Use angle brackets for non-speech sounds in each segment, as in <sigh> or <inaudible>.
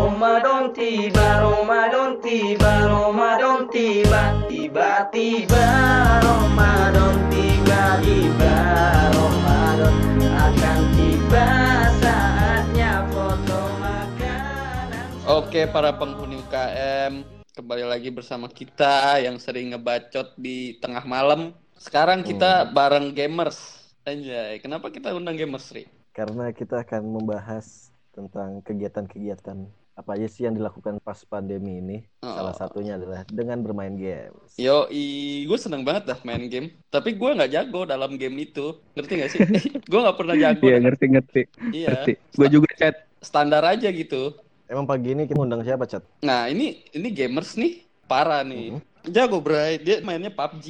Ramadan tiba, Ramadan tiba, Ramadan tiba, tiba-tiba Ramadan tiba, tiba Ramadan akan tiba saatnya foto makanan. Oke para penghuni UKM, kembali lagi bersama kita yang sering ngebacot di tengah malam. Sekarang kita bareng gamers. Anjay, kenapa kita undang gamers, Ri? karena kita akan membahas tentang kegiatan-kegiatan apa aja sih yang dilakukan pas pandemi ini. Oh. Salah satunya adalah dengan bermain games. Yo, gue seneng banget dah main game. Tapi gue nggak jago dalam game itu. Ngerti gak sih? <laughs> gue nggak pernah jago. Iya ngerti ngerti. Iya. Ngerti. Gue juga chat. Standar aja gitu. Emang pagi ini kita undang siapa, Chat? Nah, ini ini gamers nih parah nih. Jago, Bray. Dia mainnya PUBG.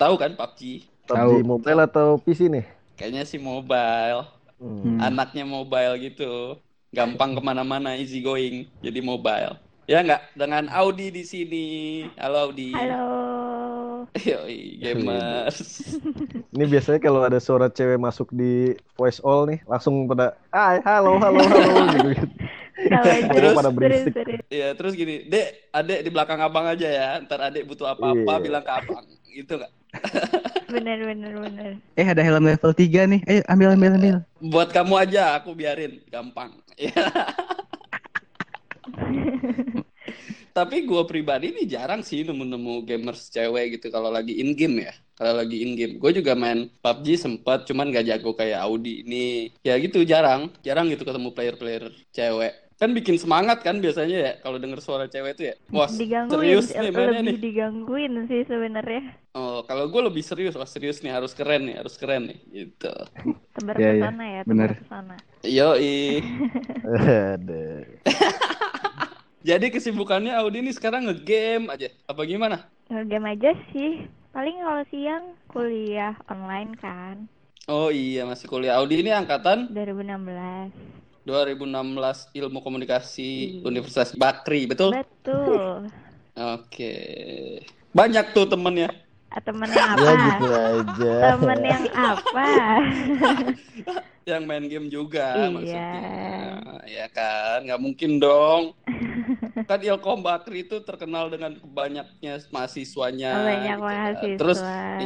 Tahu kan PUBG? PUBG Tahu. mobile atau PC nih? Kayaknya sih mobile. Hmm. Hmm. Anaknya mobile gitu. Gampang ke mana-mana, easy going. Jadi mobile. Ya nggak? Dengan Audi di sini. Halo Audi. Halo. <laughs> Yoi, gamers. <laughs> Ini biasanya kalau ada suara cewek masuk di voice all nih, langsung pada, "Hai, halo, halo, halo." <laughs> gitu. Aja. Terus? pada berisik. Iya, terus gini, Dek, adek di belakang abang aja ya. Ntar adek butuh apa-apa, Iya. bilang ke abang. Gitu nggak? Bener, bener, bener. Eh ada helm level 3 nih. Ayo ambil ambil ambil. Buat kamu aja, aku biarin. Gampang. Iya. Tapi gua pribadi nih jarang sih nemu-nemu gamers cewek gitu kalau lagi in game ya. Kalau lagi in game, gue juga main PUBG sempat, cuman gak jago kayak Audi ini. Ya gitu jarang, jarang gitu ketemu player-player cewek. Kan bikin semangat kan biasanya ya kalau denger suara cewek itu ya. Wah digangguin, serius nih mainnya lebih nih. digangguin sih sebenarnya. Oh kalau gue lebih serius, wah serius nih harus keren nih, harus keren nih. Gitu. Tebar Iya, ke iya, sana ya, bener. tebar ke sana. Yoi. Aduh. <laughs> Jadi kesibukannya Audi ini sekarang ngegame aja. Apa gimana? Game aja sih. Paling kalau siang kuliah online kan. Oh iya masih kuliah. Audi ini angkatan 2016. 2016 Ilmu Komunikasi Iya. Universitas Bakri, betul? Betul. Oke. Banyak tuh temennya. Ah, temen yang Ya apa? gitu aja. Temen yang apa? <laughs> Yang main game juga Iya. maksudnya. Ya kan, nggak mungkin dong. <laughs> kan Ilkom Bakri itu terkenal dengan banyaknya mahasiswanya. Oh, banyak gitu kan. mahasiswa. Terus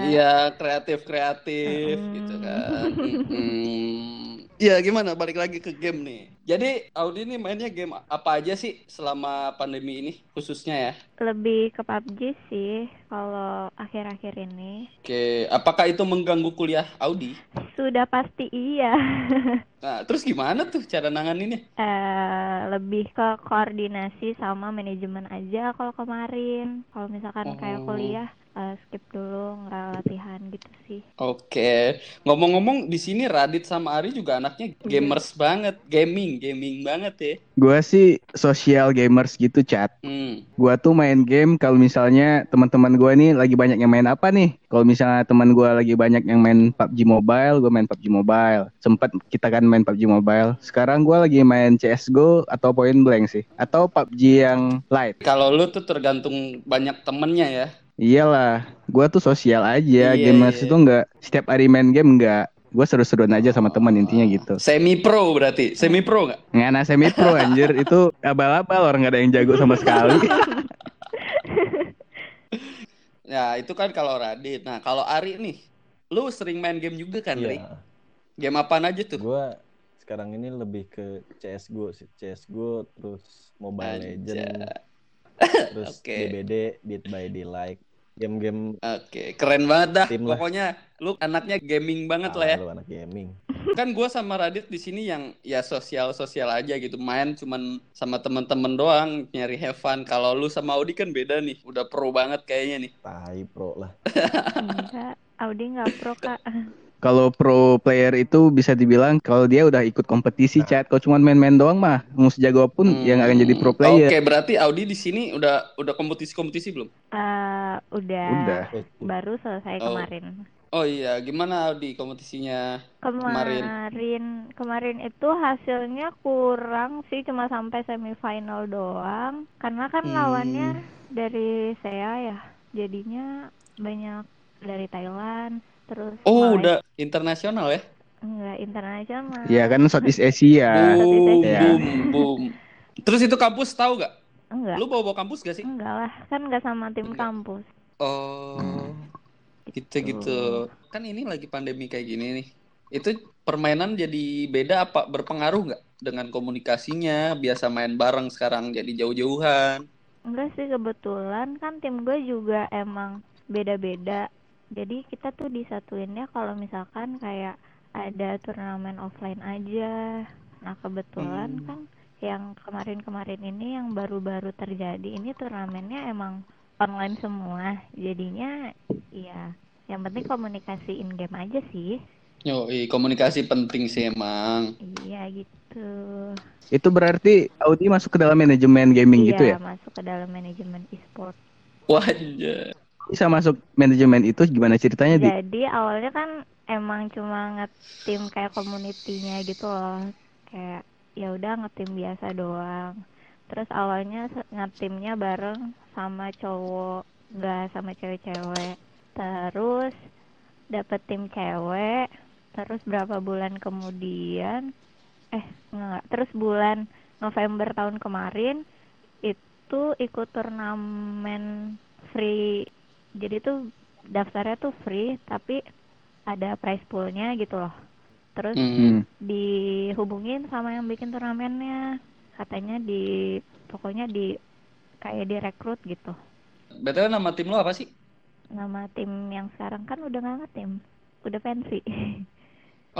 iya kreatif-kreatif Mm-mm. gitu kan. Mm-mm. Iya gimana balik lagi ke game nih. Jadi Audi ini mainnya game apa aja sih selama pandemi ini khususnya ya? Lebih ke PUBG sih kalau akhir-akhir ini. Oke, apakah itu mengganggu kuliah Audi? Sudah pasti iya. <laughs> Nah, terus gimana tuh cara nanganinnya? eh lebih ke koordinasi sama manajemen aja kalau kemarin. Kalau misalkan kayak Oh. kuliah eh, skip dulu nggak latihan gitu sih. Oke, ngomong-ngomong di sini Radit sama Ari juga anaknya gamers banget, gaming, gaming banget ya. Gue sih social gamers gitu chat. Hmm. Gua tuh main game kalau misalnya teman-teman gua nih lagi banyak yang main apa nih? Kalau misalnya teman gua lagi banyak yang main PUBG Mobile, gue main PUBG Mobile. Sempet kita kan main PUBG Mobile. Sekarang gua lagi main CS:GO atau Point Blank sih, atau PUBG yang light. Kalau lu tuh tergantung banyak temennya ya. Iyalah, gua tuh sosial aja. Iya, Gamers iya. itu nggak setiap hari main game nggak. Gue seru-seruan aja sama teman intinya gitu. Semi pro berarti, semi pro nggak? Ngana semi pro anjir <laughs> itu abal-abal orang nggak ada yang jago sama sekali. <laughs> Ya itu kan kalau Radit. Nah kalau Ari nih, lu sering main game juga kan, Ri? Iya. Game apaan aja tuh? Gua sekarang ini lebih ke CS:GO sih. CS:GO terus Mobile Anjay. Legend, <laughs> terus Oke. DBD, Dead by Daylight. Game-game Oke, keren banget dah. Tim lah. Pokoknya lu anaknya gaming banget lah ya. ah, lu anak gaming. kan gue sama Radit di sini yang ya sosial sosial aja gitu main cuman sama temen-temen doang nyari have fun kalau lu sama Audi kan beda nih udah pro banget kayaknya nih Tai pro lah. Enggak, Audi nggak pro kak. Kalau pro player itu bisa dibilang kalau dia udah ikut kompetisi chat. Kalau cuma main-main doang mah, mau sejago pun ya nggak akan jadi pro Hmm, player. oke berarti Audi di sini udah udah kompetisi kompetisi belum Eh, udah, Udah. Baru selesai Oh. kemarin. oh iya gimana Audi kompetisinya Kemarin. Kemarin, kemarin itu hasilnya kurang sih, cuma sampai semifinal doang. Karena kan Hmm. lawannya dari saya ya, jadinya banyak dari Thailand, terus oh Malaysia- udah internasional ya enggak internasional. Ya kan Southeast <laughs> Asia. Southeast boom Asia. boom boom Terus itu kampus tahu gak? Enggak. Lu bawa bawa kampus gak sih? Enggak lah, kan enggak sama tim Enggak. kampus. Oh, gitu-gitu. Kan ini lagi pandemi kayak gini nih. Itu permainan jadi beda apa berpengaruh nggak dengan komunikasinya? Biasa main bareng sekarang jadi jauh-jauhan. Enggak sih kebetulan kan tim gue juga emang beda-beda. Jadi kita tuh disatuinnya kalau misalkan kayak ada turnamen offline aja. Nah kebetulan Hmm. kan yang kemarin-kemarin ini yang baru-baru terjadi ini turnamennya emang online semua. Jadinya ya yang penting komunikasi in game aja sih. Yoi, komunikasi penting sih emang. Iya gitu. Itu berarti Audi masuk ke dalam manajemen gaming iya, gitu ya? masuk ke dalam manajemen e-sport. Wajah. Bisa masuk manajemen itu gimana ceritanya, Di? Jadi awalnya kan emang cuma ngetim kayak community-nya gitu loh. Kayak ya udah ngetim biasa doang. Terus awalnya ngetimnya bareng sama cowok, nggak sama cewek-cewek. Terus dapet tim cewek. Terus berapa bulan kemudian eh enggak, terus bulan November tahun kemarin itu ikut turnamen free jadi tuh daftarnya tuh free tapi ada prize poolnya gitu loh terus Hmm. Hmm. dihubungin sama yang bikin turnamennya katanya di pokoknya di kayak direkrut gitu BTW nama tim lo apa sih? nama tim yang sekarang kan udah nggak ngetim udah pensi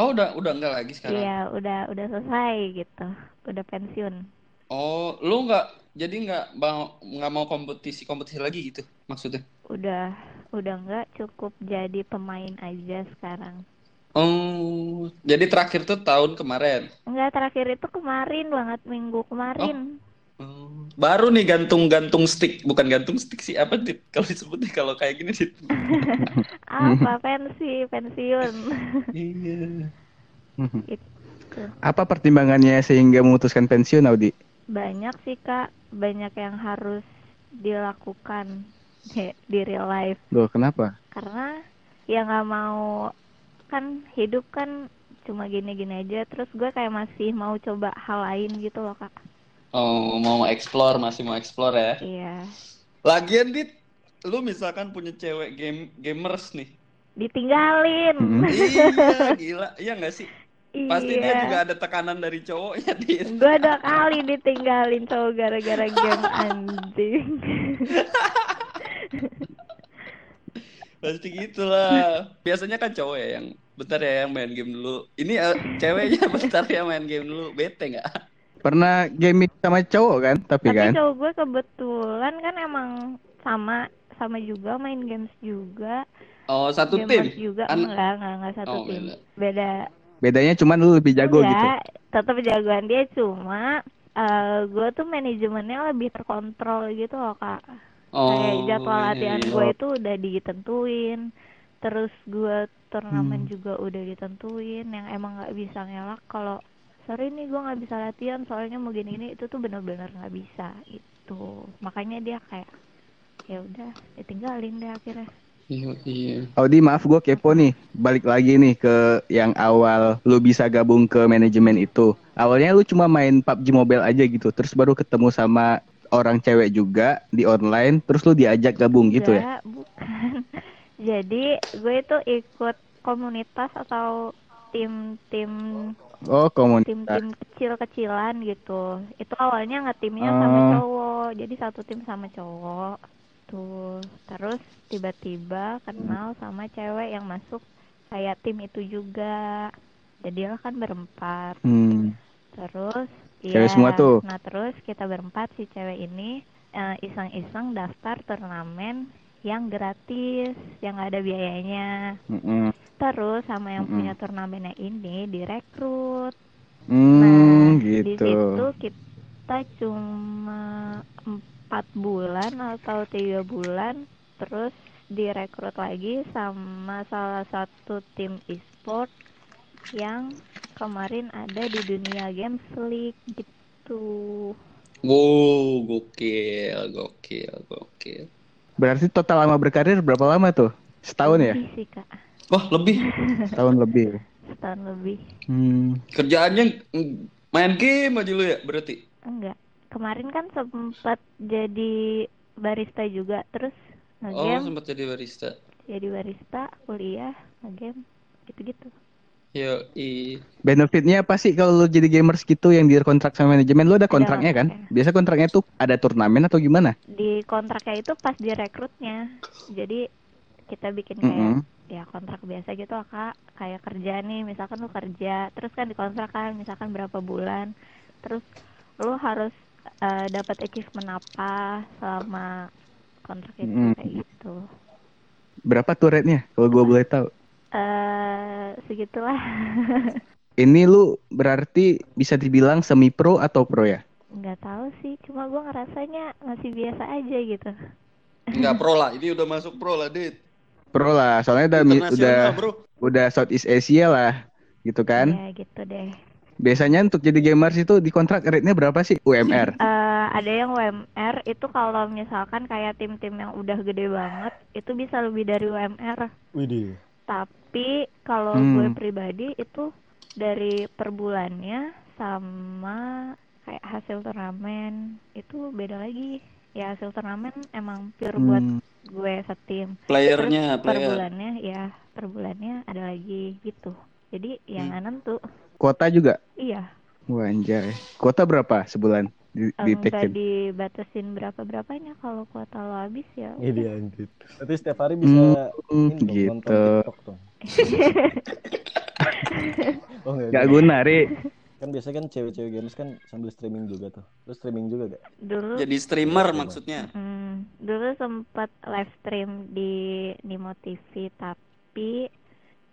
Oh, udah udah enggak lagi sekarang. iya udah udah selesai gitu udah pensiun Oh, lu nggak jadi nggak mau nggak mau kompetisi kompetisi lagi gitu maksudnya? Udah udah nggak cukup jadi pemain aja sekarang Oh, jadi terakhir tuh tahun kemarin. Enggak, terakhir itu kemarin banget minggu kemarin. Oh, baru nih gantung-gantung stick, bukan gantung stick sih apa dit? <laughs> Kalau disebut nih kalau kayak gini dit. <laughs> Apa pensi, pensiun. Iya. <laughs> Itu. Apa pertimbangannya sehingga memutuskan pensiun, Audi? Banyak sih, Kak. Banyak yang harus dilakukan di di real life. Loh, kenapa? Karena ya nggak mau kan hidup kan cuma gini-gini aja. Terus gue kayak masih mau coba hal lain gitu loh, Kak. Oh, mau explore, masih mau explore ya. Iya. Lagian dit, lu misalkan punya cewek game gamers nih. Ditinggalin. Mm-mm. iya, gila. Iya nggak sih? Pasti dia Iya. juga ada tekanan dari cowoknya dit. Gue dua kali ditinggalin cowok gara-gara game anjing. <laughs> <laughs> Pasti gitulah. Biasanya kan cowok ya yang bentar ya yang main game dulu. Ini eh, ceweknya <laughs> bentar ya main game dulu. Bete nggak? Pernah gaming sama cowok kan? Tapi Tapi kan? cowok gue kebetulan kan emang sama sama juga main games juga, Oh, satu gamers tim. juga An- enggak enggak enggak satu Oh, tim. beda. Beda. Bedanya cuma lu lebih jago gitu. Enggak, tetap jagoan dia cuma eh gue tuh manajemennya lebih terkontrol gitu loh kak. Kayak Oh, jadwal iya, latihan iya. gue itu udah ditentuin. Terus gue turnamen Hmm. juga udah ditentuin. Yang emang nggak bisa ngelak kalau sorry nih gue nggak bisa latihan soalnya mau gini-gini itu tuh bener-bener nggak bisa itu. Makanya dia kayak ya udah ditinggalin deh akhirnya. Iya, iya. Audi maaf gue kepo nih balik lagi nih ke yang awal lu bisa gabung ke manajemen itu awalnya lu cuma main PUBG Mobile aja gitu terus baru ketemu sama orang cewek juga di online terus lu diajak gabung gitu ya bukan. <laughs> Jadi gue itu ikut komunitas atau tim-tim oh komunitas tim-tim kecil-kecilan gitu. Itu awalnya ngetimnya sama Oh. cowok. Jadi satu tim sama cowok. Tuh. Terus tiba-tiba kenal sama cewek yang masuk kayak tim itu juga. Jadilah kan berempat. hmm. Terus Cewek iya, semua tuh? Nah, terus kita berempat si cewek ini eh, iseng-iseng daftar turnamen yang gratis, yang nggak ada biayanya. Mm-mm. Terus sama yang Mm-mm. punya turnamennya ini direkrut. Hmm, Nah, di gitu situ kita cuma empat bulan atau tiga bulan, terus direkrut lagi sama salah satu tim e-sport yang kemarin ada di dunia games league gitu. Wow, gokil, gokil, gokil. berarti total lama berkarir berapa lama tuh setahun ya sih kak, Wah, lebih. setahun lebih setahun lebih. hmm. Kerjaannya main game aja lu ya, berarti. Enggak, kemarin kan sempat jadi barista juga terus Oh, ngegame sempat jadi barista. jadi barista kuliah ngegame gitu-gitu Yo, i. Benefitnya apa sih kalau lu jadi gamers gitu yang di kontrak sama manajemen lu ada kontraknya kan? Biasa kontraknya tuh ada turnamen atau gimana? di kontraknya itu pas direkrutnya jadi kita bikin kayak Mm-mm. ya kontrak biasa gitu kak kayak kerja nih misalkan lu kerja terus kan dikontrak kan misalkan berapa bulan terus lu harus eh, dapat achievement apa selama kontrak itu Mm. kayak gitu Berapa tuh rate-nya kalau gua boleh tahu? Eh segitulah <laughs> Ini lu berarti bisa dibilang semi pro atau pro ya? nggak tahu sih cuma gua ngerasanya masih biasa aja gitu Enggak pro lah, <laughs> ini udah masuk pro lah, Dit. Pro lah, soalnya udah udah Bro. udah Southeast Asia lah, gitu kan? ya gitu deh Biasanya untuk jadi gamers itu di kontrak rate-nya berapa sih UMR? <laughs> Eh, ada yang UMR itu kalau misalkan kayak tim-tim yang udah gede banget itu bisa lebih dari UMR. Widih. Tapi kalau Hmm. gue pribadi itu dari per bulannya sama kayak hasil turnamen itu beda lagi. Ya hasil turnamen emang pure buat Hmm, gue setim. Playernya, Terus per player. bulannya ya per bulannya ada lagi gitu. Jadi yang Hmm. nentu Kuota juga? iya Wah anjay. Kuota berapa sebulan di, di enggak dibatasin berapa berapanya kalau kuota lo habis ya Ini anjir. Berarti setiap hari bisa Hmm, gitu. nonton TikTok dong. Oh enggak. Gak enggak. guna, Ri. Kan biasanya kan cewek-cewek games kan sambil streaming juga tuh. Lu streaming juga gak? dulu Jadi streamer maksudnya. Hmm, dulu sempat live stream di Nimo TV tapi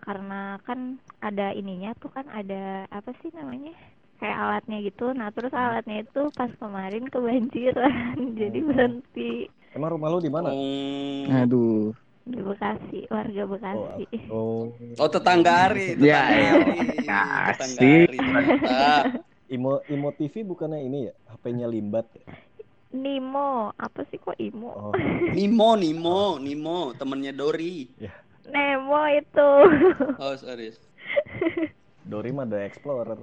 karena kan ada ininya tuh kan ada apa sih namanya kayak alatnya gitu nah terus alatnya itu pas kemarin kebanjiran <laughs> jadi berhenti Emang rumah lu di mana? Oh, Aduh. Di Bekasi warga Oh, Bekasi oh, oh tetangga Ari, Ya, tetangga Ari. ya, Tetangga asik. Ari. Imo Imo TV bukannya ini ya? HP-nya limbat ya? Nimo apa sih kok Imo Oh, <laughs> Nimo, Nimo, Nimo, temennya Dori. Nemo itu Oh, sorry. <laughs> Dori mah ada Explorer.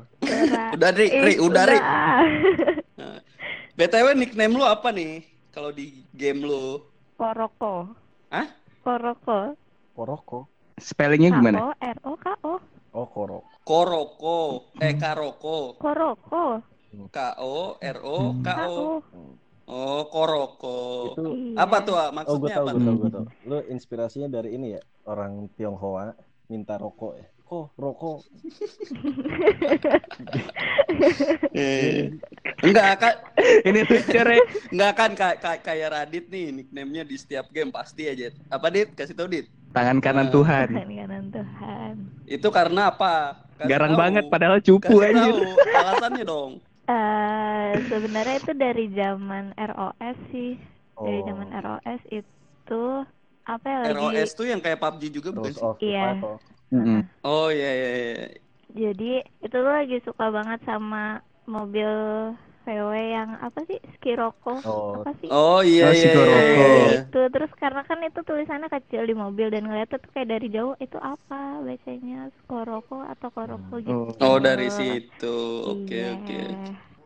Udah, Ri, Ri, udah, Ri. udah. BTW nickname lu apa nih? Kalau di game lu? Koroko Hah? Koroko Koroko. Spellingnya K gimana? O R O K O Oh, Korok. Koroko, eh Karoko, Koroko K O R O K K O. O Oh, Koroko. Itu Iya. Apa tuh? ah? Oh, gue Maksudnya tahu, apa? gue tahu, gue Hmm. tahu. Lu inspirasinya dari ini ya? Orang Tionghoa minta rokok ya. Kok rokok? Eh, Enggak kan? Ini lucu, Ri. Enggak kan kayak kayak kayak Radit nih nickname-nya di setiap game pasti aja. Apa Dit? Kasih tau Dit. Tangan kanan Nah. Tuhan. Tuhan kanan Tuhan Itu karena apa? Kasih Garang tahu. banget padahal cupu Kasih anjir. tahu alasannya dong. eh sebenarnya itu dari zaman ROS sih dari Oh, zaman ROS itu apa ya lagi ROS tuh yang kayak PUBG juga bukan sih? Iya. Mm-mm. Oh iya iya iya. jadi itu tuh lagi suka banget sama mobil VW yang apa sih Skiroko Oh. apa sih Oh iya Oh, iya. iya, Koroko. iya. itu terus karena kan itu tulisannya kecil di mobil dan ngeliatnya tuh kayak dari jauh itu apa bacanya Koroko atau Koroko gitu Oh dari situ. Oke Iya. oke.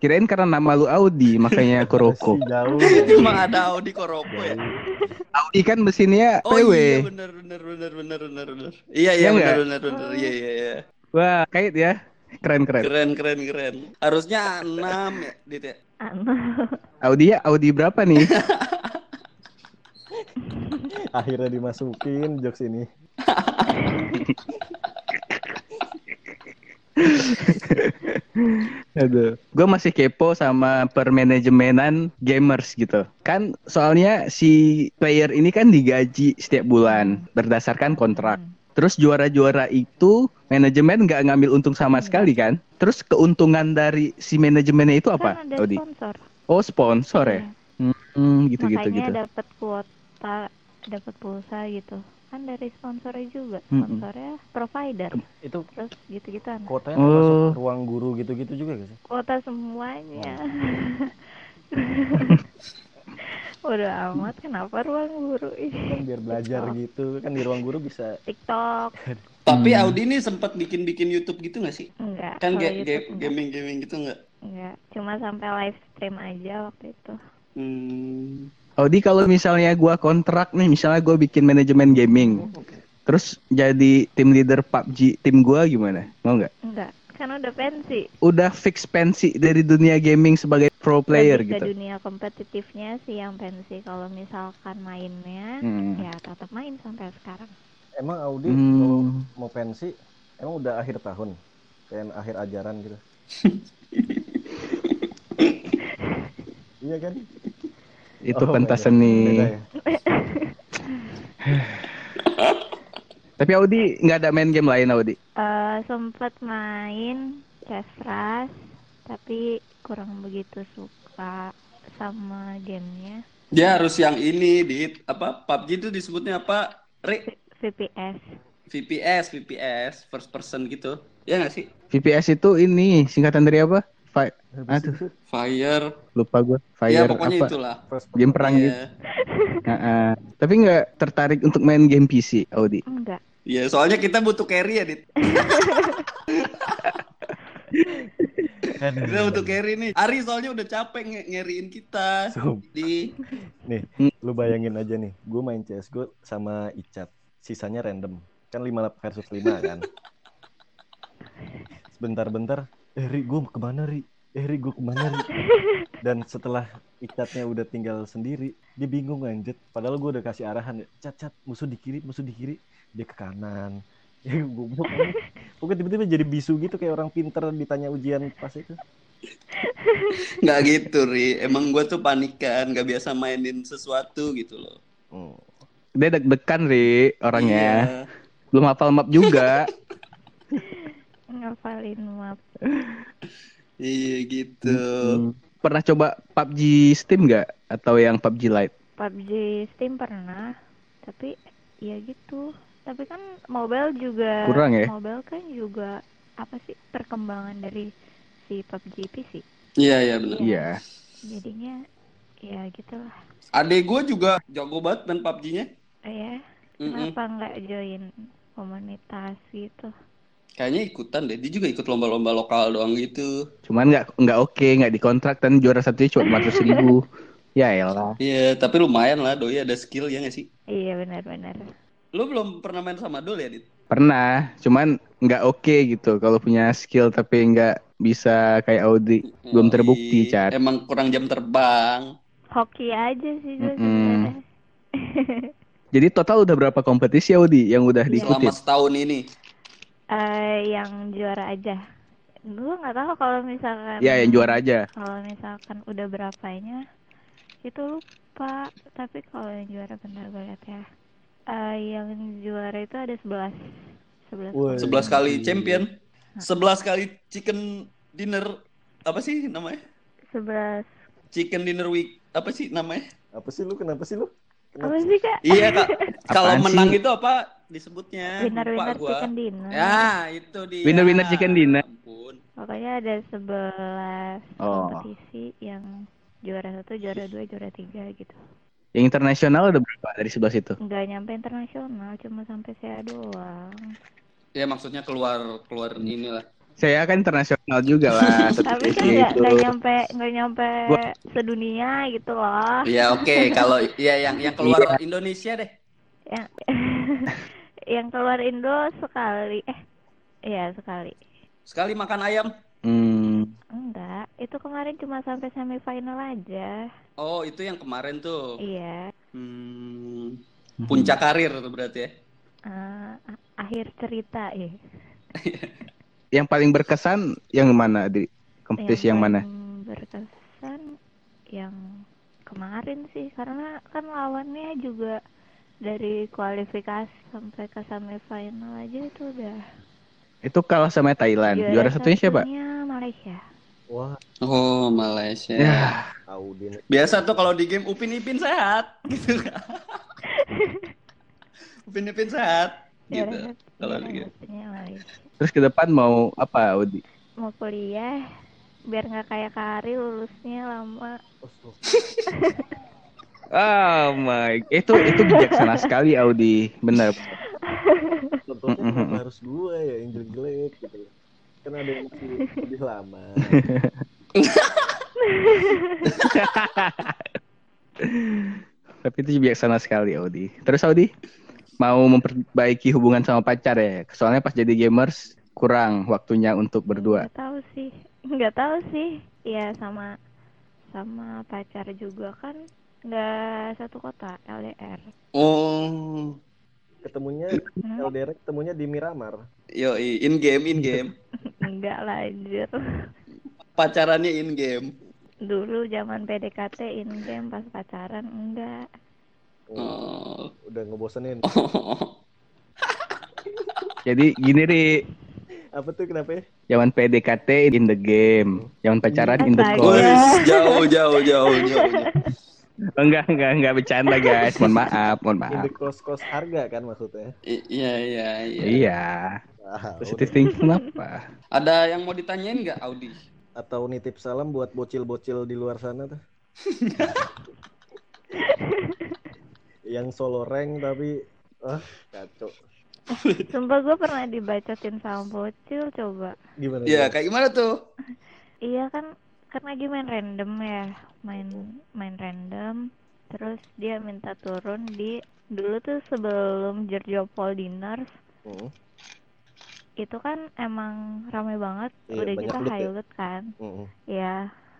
Kirain karena nama lu Audi makanya <laughs> Kuroko. Jauh. <laughs> Emang ada Audi Koroko ya? Audi kan mesinnya Oh PW. iya benar benar benar benar benar benar. Iya iya Iya benar nggak? benar benar. Iya iya iya. Wah, kait ya. Keren keren. Keren keren keren. Harusnya 6 ya, Dit ya. Anu. Audi ya Audi berapa nih? <laughs> Akhirnya dimasukin jokes ini. <laughs> Aduh. Gue masih kepo sama permanajemenan gamers gitu. Kan soalnya si player ini kan digaji setiap bulan berdasarkan kontrak. Terus juara-juara itu manajemen nggak ngambil untung sama sekali kan? Terus keuntungan dari si manajemennya itu apa, kan ada Audi? sponsor Oh sponsor ya? Iya. Hmm, gitu gitu makanya gitu. dapat kuota dapat pulsa gitu kan dari sponsornya juga sponsornya provider Itu terus gitu-gituan kotanya Oh. termasuk ruang guru gitu-gitu juga gak sih? kuota semuanya <laughs> udah amat kenapa ruang guru Kan ini biar belajar gitu. Kan di ruang guru bisa TikTok Tapi Hmm. Audi nih sempat bikin-bikin YouTube gitu nggak sih? enggak Kan ga- ga- enggak. gaming-gaming gitu nggak? enggak cuma sampai live stream aja waktu itu Hmm. Audi kalau misalnya gua kontrak nih, misalnya gua bikin manajemen gaming, terus jadi tim leader PUBG tim gua gimana? Mau nggak? enggak kan udah pensi Udah fix pensi dari dunia gaming sebagai pro player Lebih ke gitu. dunia kompetitifnya sih yang pensi kalau misalkan mainnya Hmm. ya tetap main sampai sekarang Emang Audi Hmm. kalau mau pensi, emang udah akhir tahun, kayak akhir ajaran gitu. <laughs> iya kan? Itu Oh, pentas beda. seni. Ya? <sighs> Tapi Audi nggak ada main game lain Audi. Eh sempat main chess rush tapi kurang begitu suka sama gamenya Dia harus yang ini di apa PUBG itu disebutnya apa? Re V- VPS VPS, VPS, first person gitu. Ya nggak sih? VPS itu ini singkatan dari apa? Fi Aduh, Fire. lupa gua. ya Fire pokoknya apa? itulah. Game perang gitu. Iya. <laughs> Heeh. Tapi nggak tertarik untuk main game PC, Audi. enggak Iya, soalnya kita butuh carry ya, Dit. <laughs> Kita butuh carry nih. Ari soalnya udah capek nge ngeriin kita. Sup. Di Nih, lu bayangin aja nih, gue main CSGO sama Icat, sisanya random. Kan 5 versus 5 kan. <laughs> Sebentar-bentar, eh Ri, gue ke mana Ri? Eh Ri, gue ke mana Ri? <laughs> Dan setelah Icatnya udah tinggal sendiri, dia bingung lanjut. Padahal gue udah kasih arahan, cat cat musuh di kiri, musuh di kiri, dia ke kanan. <laughs> Ya anjing. Pokoknya tiba-tiba jadi bisu gitu kayak orang pinter ditanya ujian pas itu. <laughs> nggak gitu, Ri. Emang gue tuh panikan, nggak biasa mainin sesuatu gitu loh. Hmm. Dia deg-degan, Ri, orangnya. Iya. Belum hafal map juga. ngapalin map Iya gitu. Hmm. Pernah coba PUBG Steam nggak? Atau yang PUBG Lite? PUBG Steam pernah tapi ya gitu tapi kan mobile juga Kurang ya? mobile kan juga apa sih perkembangan dari si PUBG PC Iya, iya benar. Iya. jadinya ya gitulah Adek gue juga jago banget main PUBG-nya. ya Mm-mm. kenapa nggak join komunitas gitu Kayaknya ikutan deh. Dia juga ikut lomba-lomba lokal doang gitu. Cuman nggak nggak oke, nggak dikontrak dan juara satunya cuma 400 ribu. <laughs> Ya elah. Iya, tapi lumayan lah doi ada skill ya nggak sih? iya benar-benar Lu belum pernah main sama Dol ya, Dit? Pernah, cuman nggak oke gitu. Kalau punya skill tapi nggak bisa kayak Audi, belum terbukti. Cat. Emang kurang jam terbang. hoki aja sih gue Mm-mm. sebenarnya <laughs> Jadi total udah berapa kompetisi Audi yang udah diikutin? Selama setahun ini. Eh, yang juara aja gue nggak tahu kalau misalkan Ya, yang juara aja. kalau misalkan udah berapanya itu lupa tapi kalau yang juara bentar gue lihat ya Eh, yang juara itu ada 11 11 Woi. 11 kali champion. 11 kali chicken dinner. Apa sih namanya? 11 Chicken dinner week. Apa sih namanya? Apa sih lu? Kenapa sih lu? apa Kenapa? sih kak Iya, Kak. <laughs> Kalau menang sih? itu apa disebutnya? winner Lupa winner gua. chicken dinner Ya, itu dia. Winner-winner chicken dinner. Ampun. pokoknya ada 11 Oh. kompetisi yang juara satu juara dua juara tiga gitu Yang internasional udah berapa dari 11 itu? nggak nyampe internasional cuma sampai saya doang Ya maksudnya keluar keluar inilah. Saya kan internasional juga lah. <laughs> satu tapi kan nggak itu. nggak nyampe nggak nyampe Gua- sedunia gitu loh Ya oke, kalau ya yang yang keluar Indonesia deh. yang <laughs> yang keluar Indo sekali eh iya sekali Sekali makan ayam. Hmm, enggak itu kemarin cuma sampai semifinal aja Oh, itu yang kemarin tuh. iya Hmm, puncak karir tuh berarti ya. Eh, a- akhir cerita ya <laughs> yang paling berkesan yang mana di kompetisi yang, mana? paling berkesan yang kemarin sih karena kan lawannya juga dari kualifikasi sampai ke semifinal aja itu udah Itu kalah sama Thailand. Juara, satunya siapa? Malaysia Wah, Oh, Malaysia. Ya. Biasa tuh kalau di game Upin Ipin sehat gitu kan. <laughs> Upin Ipin sehat gitu. Juara Kalau juara di game. satunya terus ke depan mau apa Audi? mau kuliah biar nggak kayak Kari lulusnya lama <laughs> Oh, my, itu itu bijaksana sekali Audi, benar. Contohnya harus gue ya yang jelek-jelek gitu. Kan ada yang masih lebih lama. <laughs> Tapi itu bijaksana sekali Audi. Terus Audi mau memperbaiki hubungan sama pacar ya? Soalnya pas jadi gamers kurang waktunya untuk berdua. Nggak tahu sih, nggak tahu sih. Ya sama sama pacar juga kan nggak satu kota LDR. Oh, Ketemunya Hmm? LDR ketemunya di Miramar. yo in game, in game. Enggak <laughs> lah anjir. Pacarannya in game. Dulu zaman PDKT in game pas pacaran enggak. Oh. Udah ngebosenin. <laughs> Jadi gini Ri, Apa tuh kenapa ya? zaman PDKT in the game, zaman pacaran in the Astaga. call. Wih, jauh, jauh, jauh, Enggak, enggak, enggak bercanda guys. Mohon maaf, mohon maaf. the kos-kos harga kan maksudnya. I- Iya, iya, iya. Iya. Ah, Positive thinking apa? Ada yang mau ditanyain nggak, Audi? Atau nitip salam buat bocil-bocil di luar sana tuh. <laughs> Yang solo rank tapi ah kacau. Sumpah gue pernah dibacotin sama bocil coba. Gimana? Iya, kayak gimana tuh? Iya kan kan lagi main random ya, main main random. Terus dia minta turun di dulu tuh sebelum Jerjopol Diners Hmm, itu kan emang rame banget, Iya, udah banyak gitu ya. highlight kan. hmm. Ya,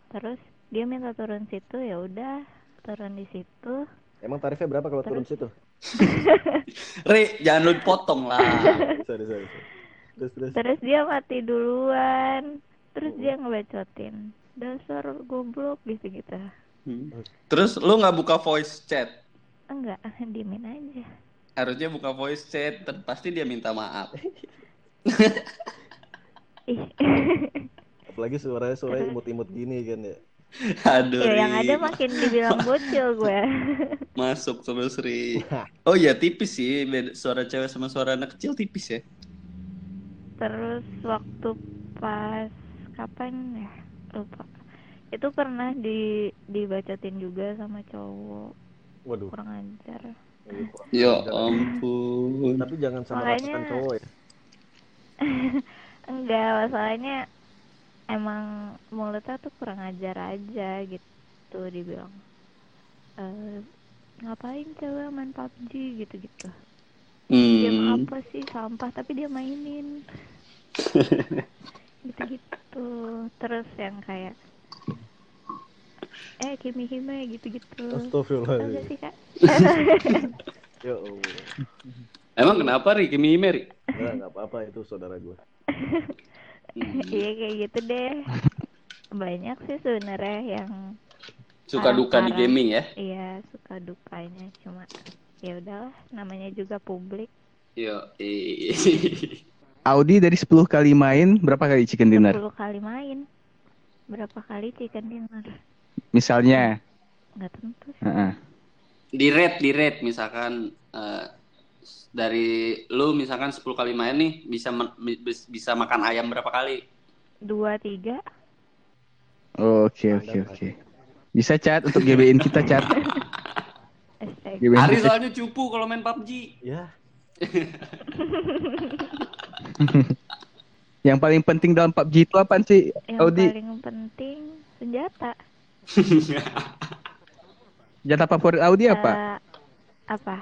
terus dia minta turun situ ya udah turun di situ. Emang tarifnya berapa kalau turun situ? <laughs> Ri, jangan lu potong lah. <laughs> Sorry, sorry, sorry. Terus terus. Terus dia mati duluan. Terus dia ngebacotin. Dasar goblok gitu-gitu. Hmm. Terus lu nggak buka voice chat? Enggak, <laughs> diemin aja. Harusnya buka voice chat, dan pasti dia minta maaf. <laughs> Ih. Apalagi suaranya suaranya imut-imut gini kan ya. Aduh, ya yang ada makin dibilang bocil gue. <laughs> Masuk terus, Ri. Oh iya, tipis sih. Suara cewek sama suara anak kecil tipis ya. Terus waktu pas kapan ya? Lupa. Itu pernah di dibacotin juga sama cowok. Waduh. Kurang ajar. <laughs> Ya ampun. Tapi jangan sama Makanya- cowok ya. <laughs> Enggak, masalahnya emang mulutnya tuh kurang ajar aja gitu dibilang. Eh ngapain cewek main PUBG gitu-gitu. Game Hmm. apa sih sampah tapi dia mainin. <laughs> gitu-gitu. Terus yang kayak eh Kimi Hime gitu-gitu. Sih kak? <laughs> Ya Allah. Emang kenapa, Ri? Kimi Hime, Ri? Enggak, enggak apa-apa itu saudara gue. <laughs> Iya kayak gitu deh. Banyak sih sebenarnya yang Suka duka di Parah-parah. gaming ya? Iya suka dukanya cuma ya udahlah namanya juga publik Yo, eh. <laughs> Audi dari 10 kali main berapa kali chicken dinner? 10 kali main berapa kali chicken dinner Misalnya, nggak tentu sih Heeh. di rate, di rate misalkan eh, dari lu misalkan 10 kali main nih bisa bisa makan ayam berapa kali? dua tiga Oke oke oke. Bisa chat untuk GBin kita chat. <laughs> astaga GBin Ari kita. soalnya cupu kalau main PUBG. Ya, <laughs> <laughs> Yang paling penting dalam PUBG itu apa sih, yang Audi? paling penting senjata <laughs> Senjata favorit Audi apa? Eh, apa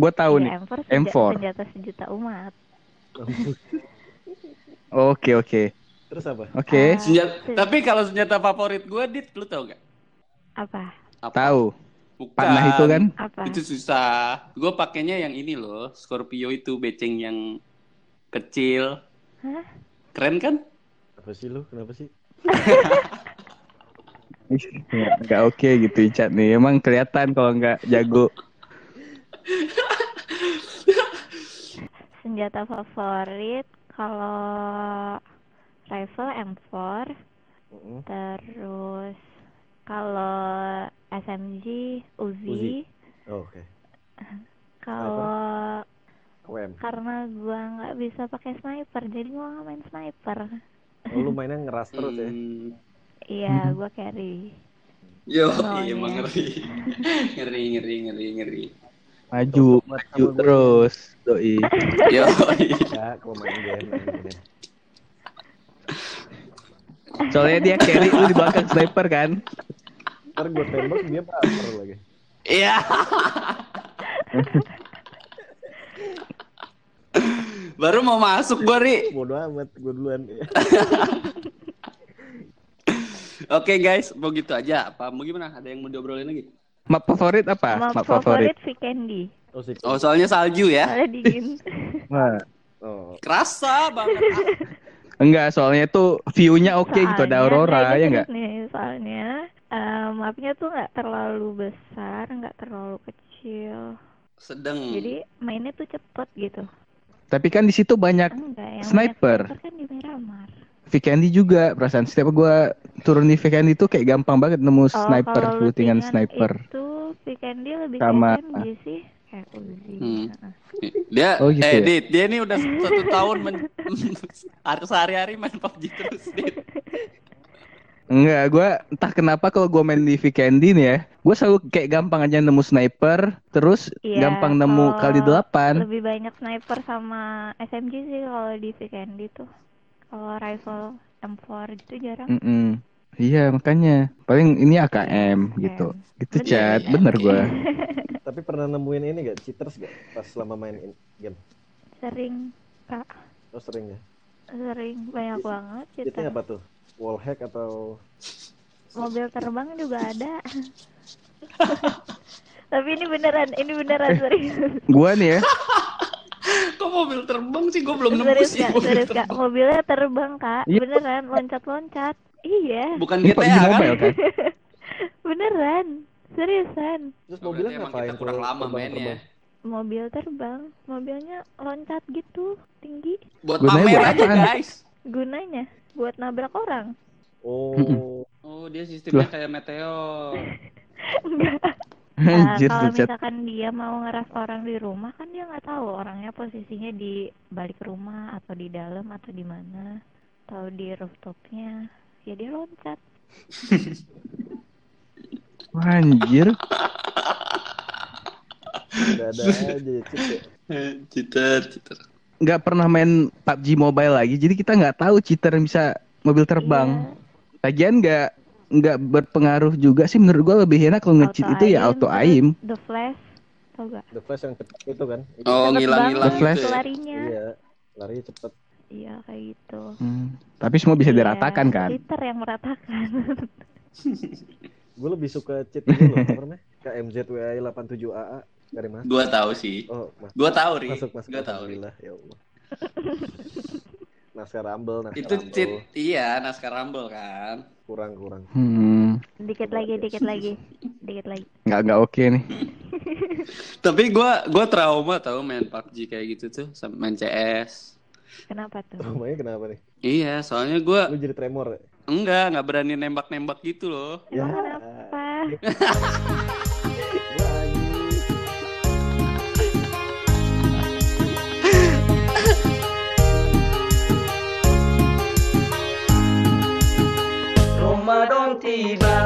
Gua tahu Ya, nih. M4 senja- M4. senjata sejuta umat <laughs> Oke oke terus apa? oke. Ah, Senjata, se- tapi kalau senjata favorit gue, Dit, lu tau gak? apa Apa? Tahu. Bukan. Panah itu kan? apa Itu susah. Gue pakainya yang ini loh, Scorpio itu beceng yang kecil. Hah? Keren kan? Apa sih lu? Kenapa sih? <laughs> Nggak oke gitu chat nih. Emang kelihatan kalau nggak jago. senjata favorit kalau rifle M4 Mm-mm. terus kalau SMG Uzi, Uzi. Oh, Oke. kalau WM. karena gua nggak bisa pakai sniper jadi gua nggak main sniper Oh, lu mainnya ngeras terus ya? <laughs> Iya gua carry Yo, Oh, iya emang iya. ngeri. <laughs> ngeri, ngeri, ngeri, ngeri. Maju, maju terus. Doi. <laughs> Yo, Ya, gua main game, main game. Soalnya dia carry lu di belakang sniper kan. Ntar gue tembak dia baper lagi. Iya. Baru mau masuk gua, Ri. Bodoh amat gue duluan. <laughs> Oke, guys, mau gitu aja. Apa mau gimana? Ada yang mau diobrolin lagi? Map favorit apa? Map Map favorit. favorit Vikendi. Oh. Oh, soalnya salju ya. Soalnya dingin. Wah. <laughs> Oh, Kerasa banget. <laughs> Enggak, soalnya tuh view-nya oke gitu ada aurora nah, ya enggak? Nih, soalnya eh, mapnya tuh nggak terlalu besar, nggak terlalu kecil. Sedang. Jadi mainnya tuh cepet gitu. Tapi kan di situ banyak Enggak, Sniper. sniper kan di Miramar. Vikendi juga perasaan setiap gua turun di Vikendi tuh kayak gampang banget nemu sniper Oh, kalau lootingan sniper. Itu Vikendi lebih Sama- sih, kayak Uzi. Hmm. Dia Oh, gitu eh ya? Dit, dia ini udah satu tahun men <laughs> hari- sehari-hari main PUBG terus, Dit. <laughs> Enggak, gua entah kenapa kalau gua main di Vikendi nih ya, gua selalu kayak gampang aja nemu sniper, terus Iya, gampang nemu kali delapan. Lebih banyak sniper sama SMG sih kalau di Vikendi tuh. Kalau rifle M4 gitu jarang. Mm-mm. Iya makanya paling ini AKM gitu, gitu Bener, chat, iya, bener gua. <laughs> tapi pernah nemuin ini gak? Cheaters gak? Pas selama main in- game? Sering, Kak. Oh sering ya? Sering banyak banget Cheatnya kita. apa tuh? Wallhack atau Mobil terbang juga ada. <laughs> Tapi ini beneran, ini beneran serius. Gua nih ya, <laughs> Kok mobil terbang sih? Gue belum nemu sih kak, mobil serius kak. terbang. Mobilnya terbang kak, Iya. beneran loncat-loncat. Iya, Bukan GTA kan? Mobile kan? <laughs> beneran, seriusan. terus mobilnya berarti emang ngapain? kita kurang lama mainnya. Mobil terbang, mobilnya loncat gitu, tinggi. Buat pamer aja, apaan? guys. Gunanya buat nabrak orang. Oh, Oh, dia sistemnya Lah. kayak meteor. Enggak. <laughs> Nah, Anjir kalau misalkan dia mau ngeras orang di rumah kan dia nggak tahu orangnya posisinya di balik rumah atau di dalam atau di mana atau di rooftopnya ya dia loncat <laughs> Anjir, ada aja cheat ya. Cheater. Nggak pernah main PUBG Mobile lagi, jadi kita nggak tahu cheater yang bisa mobil terbang. Iya. Lagian nggak nggak berpengaruh juga sih menurut gua lebih enak kalau nge-cheat itu ya auto aim. the flash tau gak The Flash yang cepet itu kan? Itu Oh, Cepet ngilang-ngilang Flash. ya. larinya Iya, lari cepet. iya kayak gitu Hmm, Tapi semua bisa Iya, diratakan kan? cheater yang meratakan <laughs> Gue lebih suka cheat itu loh, apa namanya? KMZWI 87AA dari Mas. Gua tahu sih. Oh, Mas. Gua tahu, Ri. Masuk, masuk. Gua tahu, Ri. Alhamdulillah, ya Allah. Naskah Rumble, Naskah Itu Rumble. cheat, iya, naskah Rumble kan. Kurang, kurang. Hmm, dikit lagi dikit lagi dikit lagi nggak nggak oke nih. <laughs> Tapi gua gua trauma tau main PUBG kayak gitu tuh, main CS. kenapa tuh Rumahnya kenapa nih? Iya, soalnya gua Lu jadi tremor ya? enggak, enggak berani nembak-nembak gitu loh. emang Ya. kenapa <laughs> Ramadan tiba, Ramadan tiba